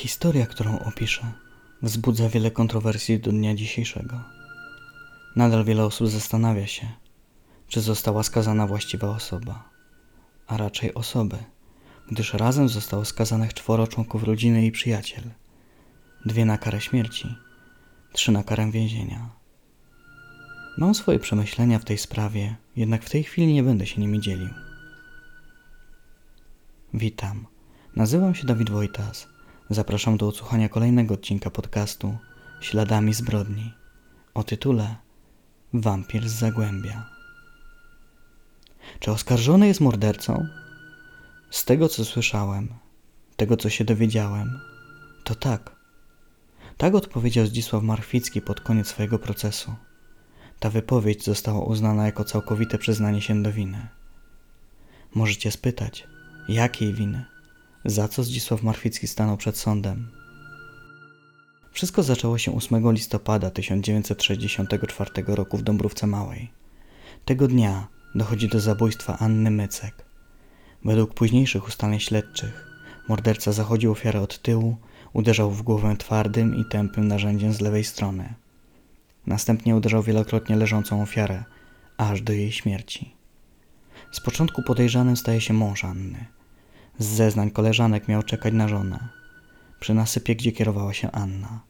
Historia, którą opiszę, wzbudza wiele kontrowersji do dnia dzisiejszego. Nadal wiele osób zastanawia się, czy została skazana właściwa osoba, a raczej osoby, gdyż razem zostało skazanych czworo członków rodziny i przyjaciel, dwie na karę śmierci, trzy na karę więzienia. Mam swoje przemyślenia w tej sprawie, jednak w tej chwili nie będę się nimi dzielił. Witam. Nazywam się Dawid Wojtas. Zapraszam do odsłuchania kolejnego odcinka podcastu Śladami zbrodni o tytule Wampir z Zagłębia. Czy oskarżony jest mordercą? Z tego co słyszałem, tego co się dowiedziałem, to tak. Tak odpowiedział Zdzisław Marchwicki pod koniec swojego procesu. Ta wypowiedź została uznana jako całkowite przyznanie się do winy. Możecie spytać, jakiej winy? Za co Zdzisław Marchwicki stanął przed sądem? Wszystko zaczęło się 8 listopada 1964 roku w Dąbrówce Małej. Tego dnia dochodzi do zabójstwa Anny Mycek. Według późniejszych ustaleń śledczych, morderca zachodził ofiarę od tyłu, uderzał w głowę twardym i tępym narzędziem z lewej strony. Następnie uderzał wielokrotnie leżącą ofiarę, aż do jej śmierci. Z początku podejrzanym staje się mąż Anny. Z zeznań koleżanek miał czekać na żonę. Przy nasypie, gdzie kierowała się Anna.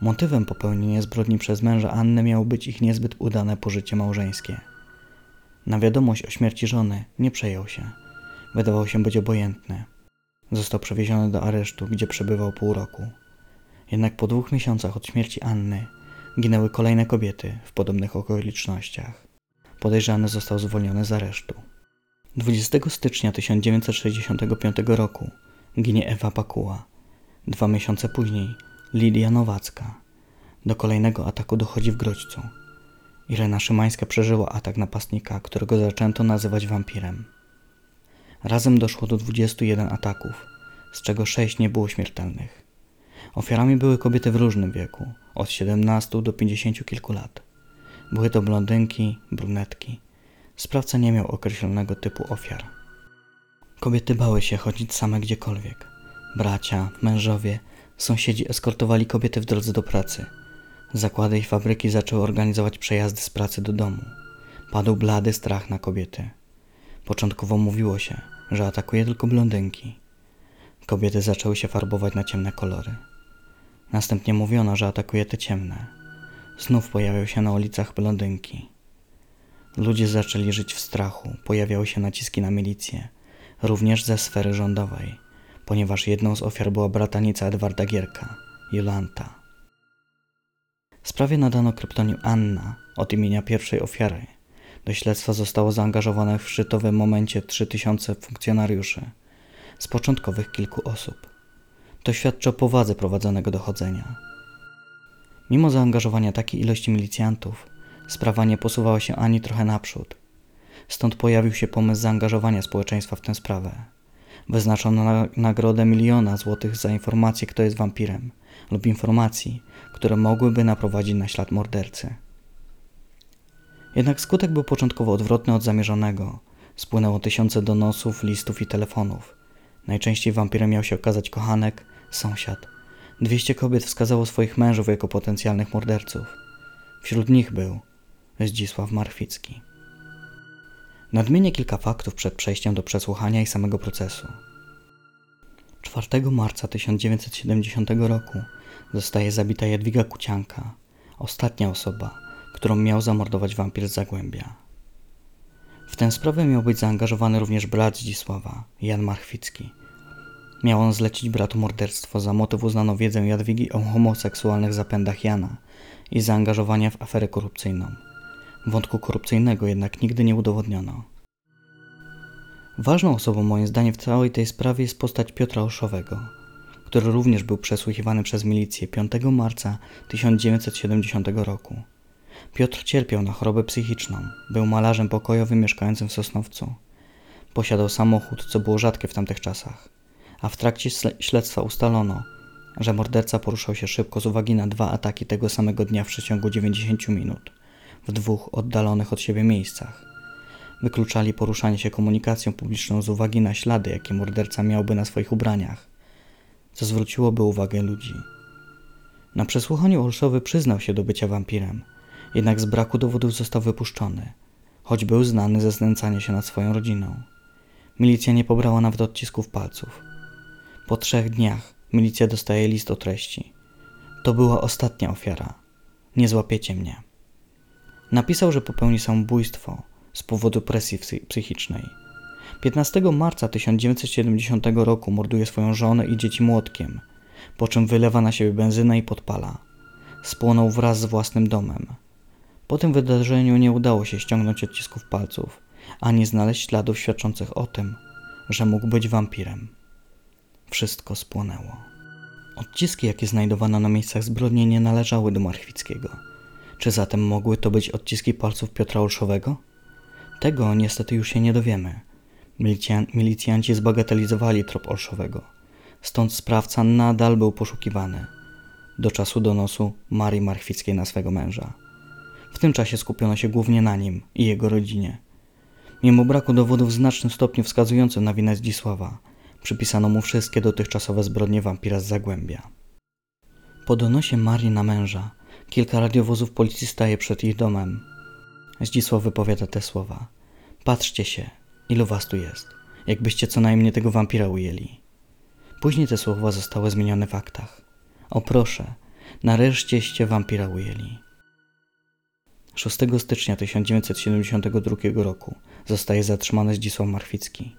Motywem popełnienia zbrodni przez męża Anny miało być ich niezbyt udane pożycie małżeńskie. Na wiadomość o śmierci żony nie przejął się. Wydawał się być obojętny. Został przewieziony do aresztu, gdzie przebywał pół roku. Jednak po dwóch miesiącach od śmierci Anny ginęły kolejne kobiety w podobnych okolicznościach. Podejrzany został zwolniony z aresztu. 20 stycznia 1965 roku ginie Ewa Pakuła. Dwa miesiące później Lidia Nowacka. Do kolejnego ataku dochodzi w Grodźcu. Irena Szymańska przeżyła atak napastnika, którego zaczęto nazywać wampirem. Razem doszło do 21 ataków, z czego 6 nie było śmiertelnych. Ofiarami były kobiety w różnym wieku, od 17 do 50 kilku lat. Były to blondynki, brunetki. Sprawca nie miał określonego typu ofiar. Kobiety bały się chodzić same gdziekolwiek. Bracia, mężowie, sąsiedzi eskortowali kobiety w drodze do pracy. Zakłady i fabryki zaczęły organizować przejazdy z pracy do domu. Padł blady strach na kobiety. Początkowo mówiło się, że atakuje tylko blondynki. Kobiety zaczęły się farbować na ciemne kolory. Następnie mówiono, że atakuje te ciemne. Znów pojawiał się na ulicach blondynki. Ludzie zaczęli żyć w strachu, pojawiały się naciski na milicję, również ze sfery rządowej, ponieważ jedną z ofiar była bratanica Edwarda Gierka, Jolanta. Sprawie nadano kryptonim Anna od imienia pierwszej ofiary. Do śledztwa zostało zaangażowanych w szczytowym momencie 3000 funkcjonariuszy, z początkowych kilku osób. To świadczy o powadze prowadzonego dochodzenia. Mimo zaangażowania takiej ilości milicjantów, sprawa nie posuwała się ani trochę naprzód. Stąd pojawił się pomysł zaangażowania społeczeństwa w tę sprawę. Wyznaczono na nagrodę miliona złotych za informację, kto jest wampirem, lub informacji, które mogłyby naprowadzić na ślad mordercy. Jednak skutek był początkowo odwrotny od zamierzonego. Spłynęło tysiące donosów, listów i telefonów. Najczęściej wampirem miał się okazać kochanek, sąsiad. Dwieście kobiet wskazało swoich mężów jako potencjalnych morderców. Wśród nich był Zdzisław Marficki. Nadmienię kilka faktów przed przejściem do przesłuchania i samego procesu. 4 marca 1970 roku zostaje zabita Jadwiga Kucianka, ostatnia osoba, którą miał zamordować wampir z Zagłębia. W tę sprawę miał być zaangażowany również brat Zdzisława, Jan Marchwicki. Miał on zlecić bratu morderstwo, za motyw uznano wiedzę Jadwigi o homoseksualnych zapędach Jana i zaangażowania w aferę korupcyjną. Wątku korupcyjnego jednak nigdy nie udowodniono. Ważną osobą moim zdaniem w całej tej sprawie jest postać Piotra Oszowego, który również był przesłuchiwany przez milicję 5 marca 1970 roku. Piotr cierpiał na chorobę psychiczną, był malarzem pokojowym mieszkającym w Sosnowcu. Posiadał samochód, co było rzadkie w tamtych czasach, a w trakcie śledztwa ustalono, że morderca poruszał się szybko z uwagi na dwa ataki tego samego dnia w przeciągu 90 minut w dwóch oddalonych od siebie miejscach. Wykluczali poruszanie się komunikacją publiczną z uwagi na ślady, jakie morderca miałby na swoich ubraniach. co zwróciłoby uwagę ludzi. Na przesłuchaniu Olszowy przyznał się do bycia wampirem, jednak z braku dowodów został wypuszczony, choć był znany ze znęcania się nad swoją rodziną. Milicja nie pobrała nawet odcisków palców. Po trzech dniach milicja dostaje list o treści. To była ostatnia ofiara. Nie złapiecie mnie. Napisał, że popełni samobójstwo z powodu presji psychicznej. 15 marca 1970 roku morduje swoją żonę i dzieci młotkiem, po czym wylewa na siebie benzynę i podpala. Spłonął wraz z własnym domem. Po tym wydarzeniu nie udało się ściągnąć odcisków palców, ani znaleźć śladów świadczących o tym, że mógł być wampirem. Wszystko spłonęło. Odciski, jakie znajdowano na miejscach zbrodni, nie należały do Marchwickiego. Czy zatem mogły to być odciski palców Piotra Olszowego? Tego niestety już się nie dowiemy. Milicjan, milicjanci zbagatelizowali trop Olszowego, stąd sprawca nadal był poszukiwany. Do czasu donosu Marii Marchwickiej na swego męża. W tym czasie skupiono się głównie na nim i jego rodzinie. Mimo braku dowodów w znacznym stopniu wskazujących na winę Zdzisława, przypisano mu wszystkie dotychczasowe zbrodnie wampira z Zagłębia. Po donosie Marii na męża, kilka radiowozów policji staje przed ich domem. Zdzisław wypowiada te słowa. Patrzcie się, ilu was tu jest, jakbyście co najmniej tego wampira ujęli. Później te słowa zostały zmienione w aktach. O proszę, nareszcieście wampira ujęli. 6 stycznia 1972 roku zostaje zatrzymany Zdzisław Marchwicki.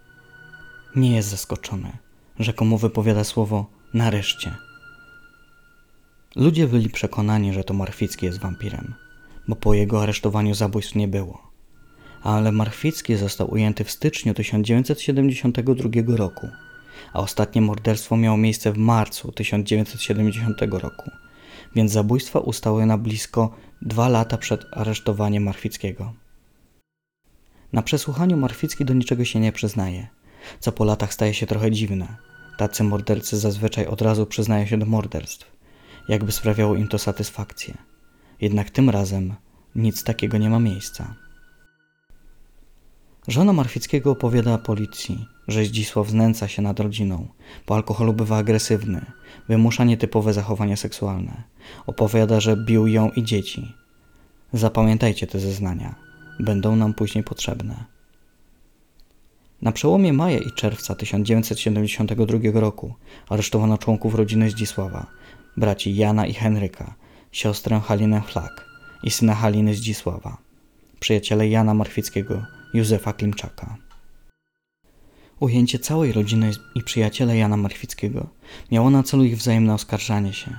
Nie jest zaskoczony. Rzekomo wypowiada słowo nareszcie. Ludzie byli przekonani, że to Marchwicki jest wampirem, bo po jego aresztowaniu zabójstw nie było. Ale Marchwicki został ujęty w styczniu 1972 roku, a ostatnie morderstwo miało miejsce w marcu 1970 roku, więc zabójstwa ustały na blisko dwa lata przed aresztowaniem Marchwickiego. Na przesłuchaniu Marchwicki do niczego się nie przyznaje, co po latach staje się trochę dziwne. Tacy mordercy zazwyczaj od razu przyznają się do morderstw, jakby sprawiało im to satysfakcję. Jednak tym razem nic takiego nie ma miejsca. Żona Marfickiego opowiada policji, że Zdzisław znęca się nad rodziną, po alkoholu bywa agresywny, wymusza nietypowe zachowania seksualne. Opowiada, że bił ją i dzieci. Zapamiętajcie te zeznania, będą nam później potrzebne. Na przełomie maja i czerwca 1972 roku aresztowano członków rodziny Zdzisława, braci Jana i Henryka, siostrę Halinę Flak i syna Haliny Zdzisława, przyjaciele Jana Marchwickiego, Józefa Klimczaka. Ujęcie całej rodziny i przyjaciele Jana Marchwickiego miało na celu ich wzajemne oskarżanie się.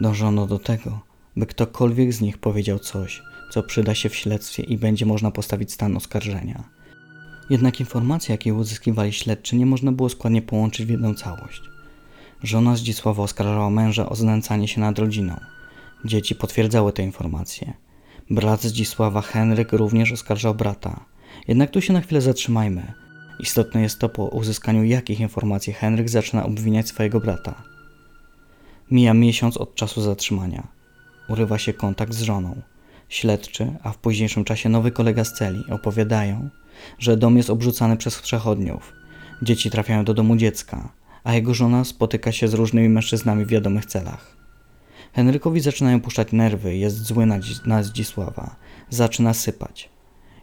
Dążono do tego, by ktokolwiek z nich powiedział coś, co przyda się w śledztwie i będzie można postawić stan oskarżenia. Jednak informacje, jakie uzyskiwali śledczy, nie można było składnie połączyć w jedną całość. Żona Zdzisława oskarżała męża o znęcanie się nad rodziną. Dzieci potwierdzały te informacje. Brat Zdzisława, Henryk, również oskarżał brata. Jednak tu się na chwilę zatrzymajmy. Istotne jest to, po uzyskaniu jakich informacji Henryk zaczyna obwiniać swojego brata. Mija miesiąc od czasu zatrzymania. Urywa się kontakt z żoną. Śledczy, a w późniejszym czasie nowy kolega z celi opowiadają, że dom jest obrzucany przez przechodniów. Dzieci trafiają do domu dziecka, a jego żona spotyka się z różnymi mężczyznami w wiadomych celach. Henrykowi zaczynają puszczać nerwy, jest zły na, na Zdzisława, zaczyna sypać.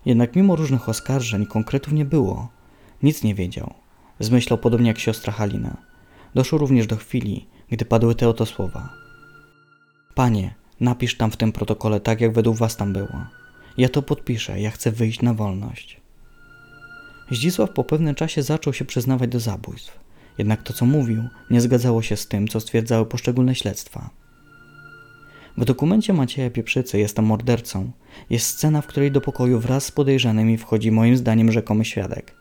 Jednak mimo różnych oskarżeń konkretów nie było. Nic nie wiedział. Zmyślał podobnie jak siostra Halina. Doszło również do chwili, gdy padły te oto słowa. Panie, napisz tam w tym protokole tak, jak według was tam było. Ja to podpiszę, ja chcę wyjść na wolność. Zdzisław po pewnym czasie zaczął się przyznawać do zabójstw. Jednak to, co mówił, nie zgadzało się z tym, co stwierdzały poszczególne śledztwa. W dokumencie Macieja Pieprzycy Jestem mordercą jest scena, w której do pokoju wraz z podejrzanymi wchodzi moim zdaniem rzekomy świadek.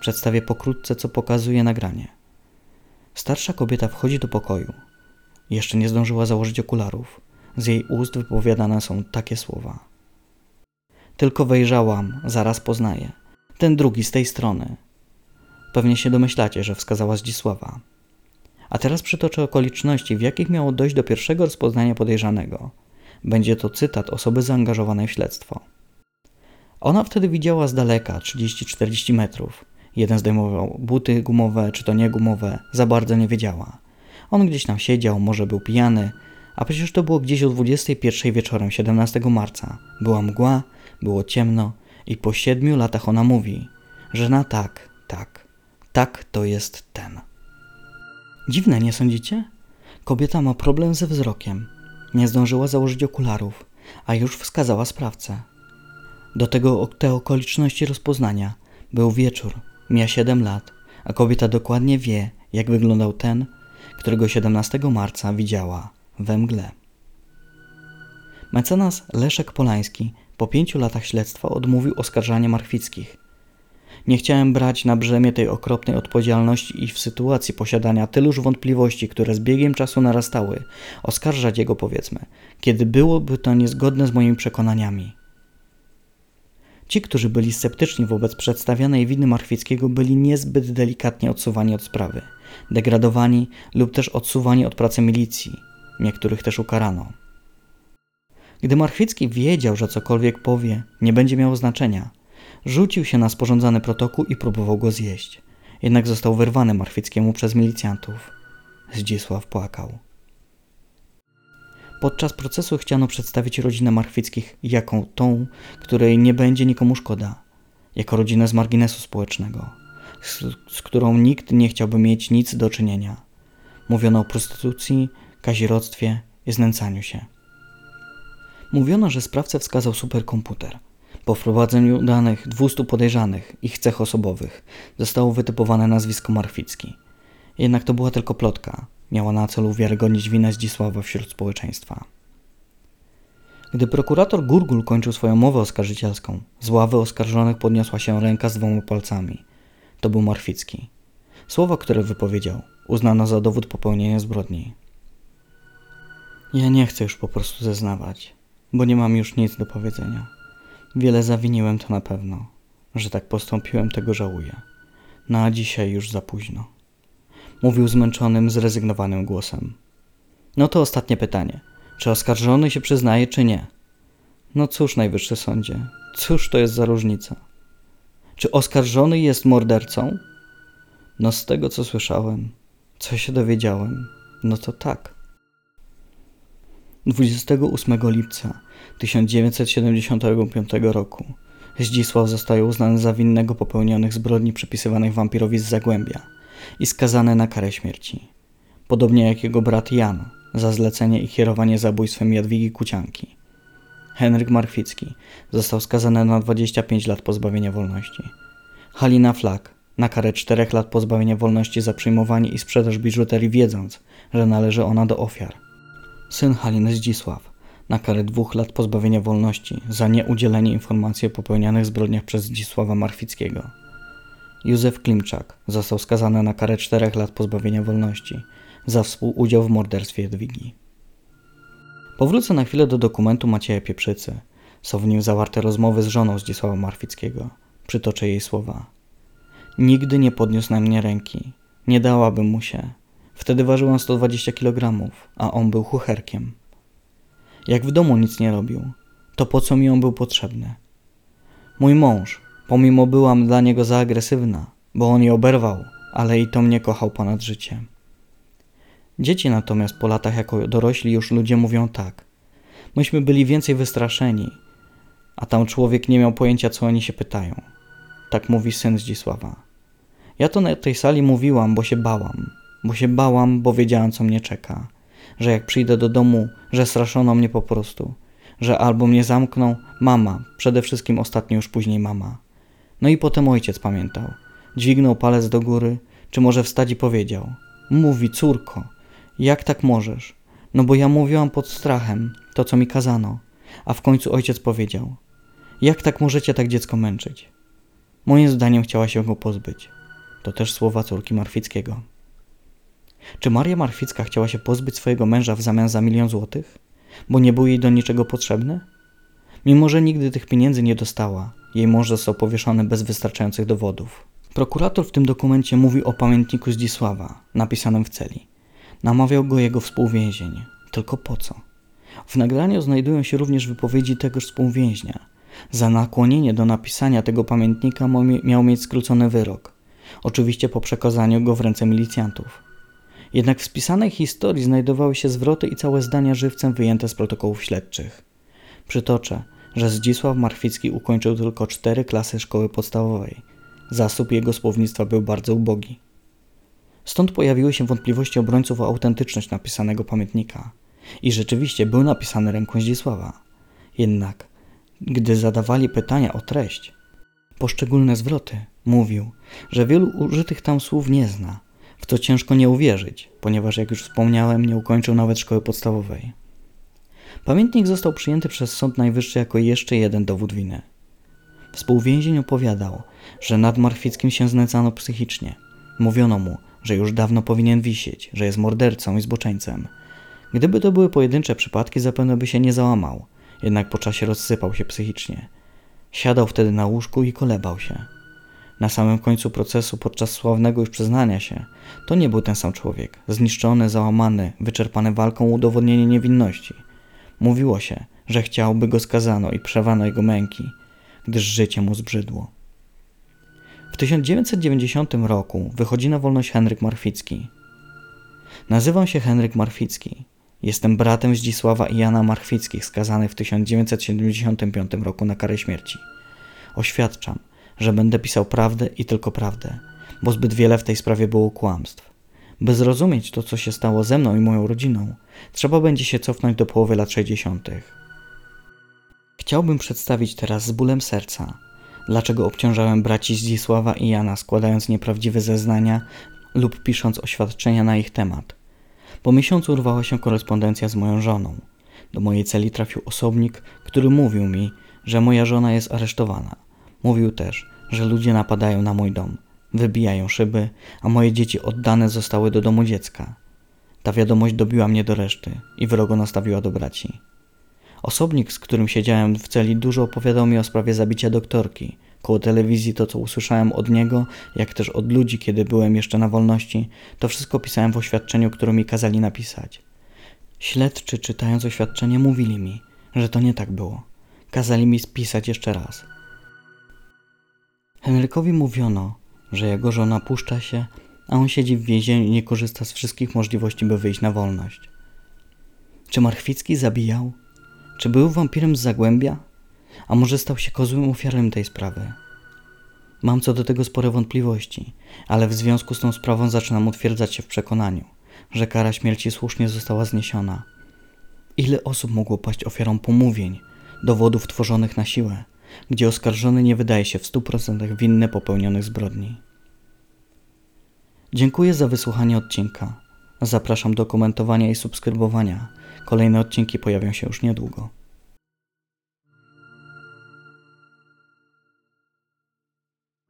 Przedstawię pokrótce, co pokazuje nagranie. Starsza kobieta wchodzi do pokoju. Jeszcze nie zdążyła założyć okularów. Z jej ust wypowiadane są takie słowa. Tylko wejrzałam, zaraz poznaję. Ten drugi z tej strony. Pewnie się domyślacie, że wskazała Zdzisława. A teraz przytoczę okoliczności, w jakich miało dojść do pierwszego rozpoznania podejrzanego. Będzie to cytat osoby zaangażowanej w śledztwo. Ona wtedy widziała z daleka 30-40 metrów. Jeden zdejmował buty gumowe, czy to nie gumowe, za bardzo nie wiedziała. On gdzieś tam siedział, może był pijany, a przecież to było gdzieś o 21 wieczorem 17 marca. Była mgła, było ciemno i po siedmiu latach ona mówi, że na tak, tak, tak to jest ten. Dziwne, nie sądzicie? Kobieta ma problem ze wzrokiem. Nie zdążyła założyć okularów, a już wskazała sprawcę. Do tego te okoliczności rozpoznania. Był wieczór, miała 7 lat, a kobieta dokładnie wie, jak wyglądał ten, którego 17 marca widziała we mgle. Mecenas Leszek Polański po pięciu latach śledztwa odmówił oskarżania Marchwickich. Nie chciałem brać na brzemię tej okropnej odpowiedzialności i w sytuacji posiadania tyluż wątpliwości, które z biegiem czasu narastały, oskarżać jego powiedzmy, kiedy byłoby to niezgodne z moimi przekonaniami. Ci, którzy byli sceptyczni wobec przedstawianej winy Marchwickiego, byli niezbyt delikatnie odsuwani od sprawy, degradowani lub też odsuwani od pracy milicji. Niektórych też ukarano. Gdy Marchwicki wiedział, że cokolwiek powie, nie będzie miało znaczenia, rzucił się na sporządzany protokół i próbował go zjeść. Jednak został wyrwany Marchwickiemu przez milicjantów. Zdzisław płakał. Podczas procesu chciano przedstawić rodzinę Marchwickich jako tą, której nie będzie nikomu szkoda, jako rodzinę z marginesu społecznego, z, z którą nikt nie chciałby mieć nic do czynienia. Mówiono o prostytucji, kazirodztwie i znęcaniu się. Mówiono, że sprawcę wskazał superkomputer. Po wprowadzeniu danych 200 podejrzanych, ich cech osobowych, zostało wytypowane nazwisko Marchwicki. Jednak to była tylko plotka, miała na celu uwiarygodnić winę Zdzisława wśród społeczeństwa. Gdy prokurator Gurgul kończył swoją mowę oskarżycielską, z ławy oskarżonych podniosła się ręka z dwoma palcami. To był Marficki. Słowa, które wypowiedział, uznano za dowód popełnienia zbrodni. Ja nie chcę już po prostu zeznawać, bo nie mam już nic do powiedzenia. Wiele zawiniłem to na pewno. Że tak postąpiłem, tego żałuję. No a dzisiaj już za późno. Mówił zmęczonym, zrezygnowanym głosem. No to ostatnie pytanie. Czy oskarżony się przyznaje, czy nie? No cóż, najwyższy sądzie, cóż to jest za różnica? Czy oskarżony jest mordercą? No z tego, co słyszałem, co się dowiedziałem, no to tak. 28 lipca 1975 roku Zdzisław zostaje uznany za winnego popełnionych zbrodni przypisywanych wampirowi z Zagłębia i skazany na karę śmierci. Podobnie jak jego brat Jan za zlecenie i kierowanie zabójstwem Jadwigi Kucianki. Henryk Markwicki został skazany na 25 lat pozbawienia wolności. Halina Flak na karę 4 lat pozbawienia wolności za przyjmowanie i sprzedaż biżuterii wiedząc, że należy ona do ofiar. Syn Haliny Zdzisław na karę dwóch lat pozbawienia wolności za nieudzielenie informacji o popełnianych zbrodniach przez Zdzisława Marfickiego. Józef Klimczak został skazany na karę czterech lat pozbawienia wolności za współudział w morderstwie Jadwigi. Powrócę na chwilę do dokumentu Macieja Pieprzycy. Są w nim zawarte rozmowy z żoną Zdzisława Marfickiego. Przytoczę jej słowa. Nigdy nie podniósł na mnie ręki. Nie dałabym mu się. Wtedy ważyłam 120 kg, a on był chucherkiem. Jak w domu nic nie robił, to po co mi on był potrzebny? Mój mąż, pomimo byłam dla niego za agresywna, bo on je oberwał, ale i to mnie kochał ponad życie. Dzieci natomiast po latach jako dorośli już ludzie mówią tak. Myśmy byli więcej wystraszeni, a tam człowiek nie miał pojęcia, co oni się pytają. Tak mówi syn Zdzisława. Ja to na tej sali mówiłam, bo się bałam. Bo się bałam, bo wiedziałam, co mnie czeka. Że jak przyjdę do domu, że straszono mnie po prostu. Że albo mnie zamkną mama, przede wszystkim ostatnio już później mama. No i potem ojciec pamiętał. Dźwignął palec do góry, czy może wstać i powiedział: Mówi, córko, jak tak możesz? No bo ja mówiłam pod strachem to, co mi kazano. A w końcu ojciec powiedział: Jak tak możecie tak dziecko męczyć? Moim zdaniem chciała się go pozbyć. To też słowa córki Marfickiego. Czy Maria Marficka chciała się pozbyć swojego męża w zamian za milion złotych? Bo nie był jej do niczego potrzebny? Mimo, że nigdy tych pieniędzy nie dostała, jej mąż został powieszony bez wystarczających dowodów. Prokurator w tym dokumencie mówi o pamiętniku Zdzisława, napisanym w celi. Namawiał go jego współwięzień. Tylko po co? W nagraniu znajdują się również wypowiedzi tegoż współwięźnia. Za nakłonienie do napisania tego pamiętnika miał mieć skrócony wyrok. Oczywiście po przekazaniu go w ręce milicjantów. Jednak w spisanej historii znajdowały się zwroty i całe zdania żywcem wyjęte z protokołów śledczych. Przytoczę, że Zdzisław Marchwicki ukończył tylko cztery klasy szkoły podstawowej. Zasób jego słownictwa był bardzo ubogi. Stąd pojawiły się wątpliwości obrońców o autentyczność napisanego pamiętnika. I rzeczywiście był napisany ręką Zdzisława. Jednak, gdy zadawali pytania o treść, poszczególne zwroty, mówił, że wielu użytych tam słów nie zna, w co ciężko nie uwierzyć, ponieważ, jak już wspomniałem, nie ukończył nawet szkoły podstawowej. Pamiętnik został przyjęty przez Sąd Najwyższy jako jeszcze jeden dowód winy. Współwięzień opowiadał, że nad Marchwickim się znęcano psychicznie. Mówiono mu, że już dawno powinien wisieć, że jest mordercą i zboczeńcem. Gdyby to były pojedyncze przypadki, zapewne by się nie załamał, jednak po czasie rozsypał się psychicznie. Siadał wtedy na łóżku i kolebał się. Na samym końcu procesu, podczas sławnego już przyznania się, to nie był ten sam człowiek. Zniszczony, załamany, wyczerpany walką o udowodnienie niewinności. Mówiło się, że chciałby go skazano i przewano jego męki, gdyż życie mu zbrzydło. W 1990 roku wychodzi na wolność Henryk Marficki. Nazywam się Henryk Marficki. Jestem bratem Zdzisława i Jana Marchwickich, skazanych w 1975 roku na karę śmierci. Oświadczam, że będę pisał prawdę i tylko prawdę, bo zbyt wiele w tej sprawie było kłamstw. By zrozumieć to, co się stało ze mną i moją rodziną, trzeba będzie się cofnąć do połowy lat 60. Chciałbym przedstawić teraz z bólem serca, dlaczego obciążałem braci Zdzisława i Jana, składając nieprawdziwe zeznania lub pisząc oświadczenia na ich temat. Po miesiącu urwała się korespondencja z moją żoną. Do mojej celi trafił osobnik, który mówił mi, że moja żona jest aresztowana. Mówił też, że ludzie napadają na mój dom, wybijają szyby, a moje dzieci oddane zostały do domu dziecka. Ta wiadomość dobiła mnie do reszty i wrogo nastawiła do braci. Osobnik, z którym siedziałem w celi, dużo opowiadał mi o sprawie zabicia doktorki. Koło telewizji to, co usłyszałem od niego, jak też od ludzi, kiedy byłem jeszcze na wolności, to wszystko pisałem w oświadczeniu, które mi kazali napisać. Śledczy, czytając oświadczenie, mówili mi, że to nie tak było. Kazali mi spisać jeszcze raz. Henrykowi mówiono, że jego żona puszcza się, a on siedzi w więzieniu i nie korzysta z wszystkich możliwości, by wyjść na wolność. Czy Marchwicki zabijał? Czy był wampirem z Zagłębia? A może stał się kozłym ofiarem tej sprawy? Mam co do tego spore wątpliwości, ale w związku z tą sprawą zaczynam utwierdzać się w przekonaniu, że kara śmierci słusznie została zniesiona. Ile osób mogło paść ofiarą pomówień, dowodów tworzonych na siłę, gdzie oskarżony nie wydaje się w stu procentach winny popełnionych zbrodni? Dziękuję za wysłuchanie odcinka. Zapraszam do komentowania i subskrybowania. Kolejne odcinki pojawią się już niedługo.